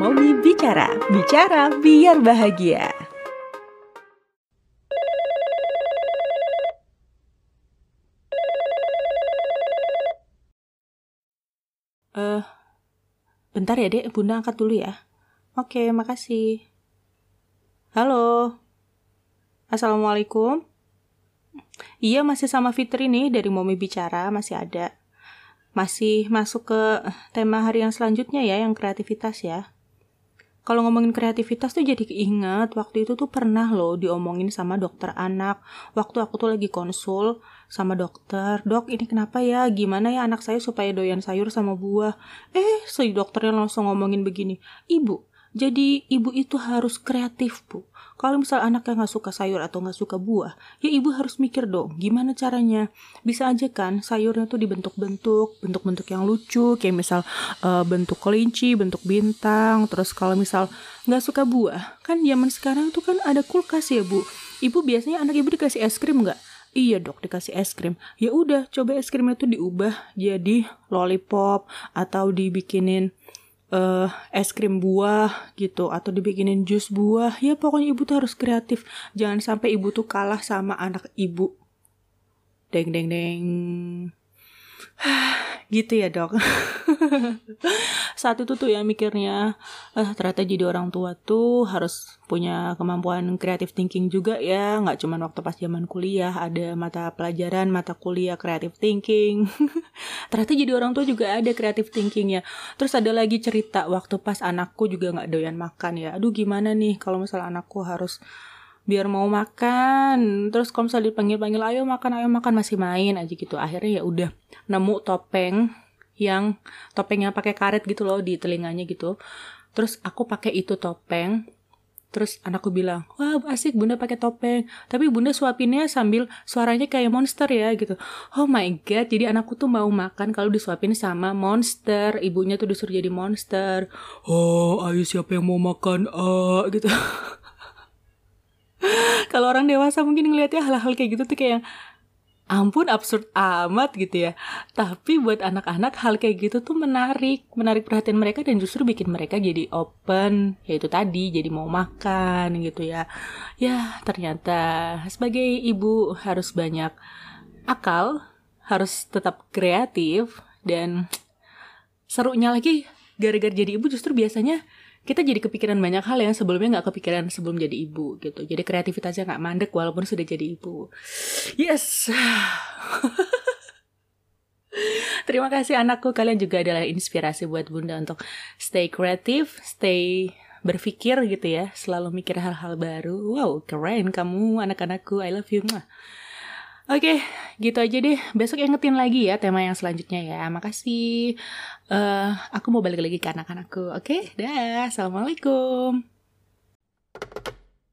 Momi Bicara. Bicara biar bahagia. Eh, bentar ya dek, bunda angkat dulu ya. Oke, makasih. Halo. Assalamualaikum. Iya, masih sama Fitri nih dari Momi Bicara, masih ada. Masih masuk ke tema hari yang selanjutnya ya, yang kreativitas ya. Kalau ngomongin kreativitas tuh jadi keinget waktu itu tuh pernah loh diomongin sama dokter anak. Waktu aku tuh lagi konsul sama dokter, dok ini kenapa ya? Gimana ya anak saya supaya doyan sayur sama buah? Eh, si dokternya langsung ngomongin begini, ibu, jadi ibu itu harus kreatif bu. Kalau misal anaknya nggak suka sayur atau nggak suka buah, ya ibu harus mikir dong, gimana caranya? Bisa aja kan sayurnya tuh dibentuk-bentuk, bentuk-bentuk yang lucu, kayak misal uh, bentuk kelinci, bentuk bintang. Terus kalau misal nggak suka buah, kan zaman sekarang tuh kan ada kulkas ya bu. Ibu biasanya anak ibu dikasih es krim nggak? Iya dok dikasih es krim. Ya udah coba es krimnya tuh diubah jadi lollipop atau dibikinin uh, es krim buah gitu atau dibikinin jus buah. Ya pokoknya ibu tuh harus kreatif. Jangan sampai ibu tuh kalah sama anak ibu. Deng deng deng gitu ya dok. Saat itu tuh ya mikirnya eh, ternyata jadi orang tua tuh harus punya kemampuan kreatif thinking juga ya. Nggak cuma waktu pas zaman kuliah ada mata pelajaran mata kuliah kreatif thinking. Ternyata jadi orang tua juga ada kreatif thinking ya terus ada lagi cerita waktu pas anakku juga nggak doyan makan ya. Aduh gimana nih kalau misalnya anakku harus biar mau makan terus kalau misalnya dipanggil panggil ayo makan ayo makan masih main aja gitu akhirnya ya udah nemu topeng yang topengnya pakai karet gitu loh di telinganya gitu terus aku pakai itu topeng Terus anakku bilang, wah asik bunda pakai topeng. Tapi bunda suapinnya sambil suaranya kayak monster ya gitu. Oh my god, jadi anakku tuh mau makan kalau disuapin sama monster. Ibunya tuh disuruh jadi monster. Oh, ayo siapa yang mau makan? Ah, gitu. kalau orang dewasa mungkin ngeliatnya hal-hal kayak gitu tuh kayak ampun absurd amat gitu ya. Tapi buat anak-anak hal kayak gitu tuh menarik. Menarik perhatian mereka dan justru bikin mereka jadi open. Yaitu tadi jadi mau makan gitu ya. Ya ternyata sebagai ibu harus banyak akal harus tetap kreatif dan serunya lagi gara-gara jadi ibu justru biasanya kita jadi kepikiran banyak hal yang sebelumnya nggak kepikiran sebelum jadi ibu gitu. Jadi kreativitasnya nggak mandek walaupun sudah jadi ibu. Yes. Terima kasih anakku, kalian juga adalah inspirasi buat bunda untuk stay kreatif, stay berpikir gitu ya, selalu mikir hal-hal baru. Wow, keren kamu anak-anakku, I love you. Oke, gitu aja deh. Besok ingetin lagi ya tema yang selanjutnya ya. Makasih. Uh, aku mau balik lagi ke anak-anakku. Oke, dah. Assalamualaikum.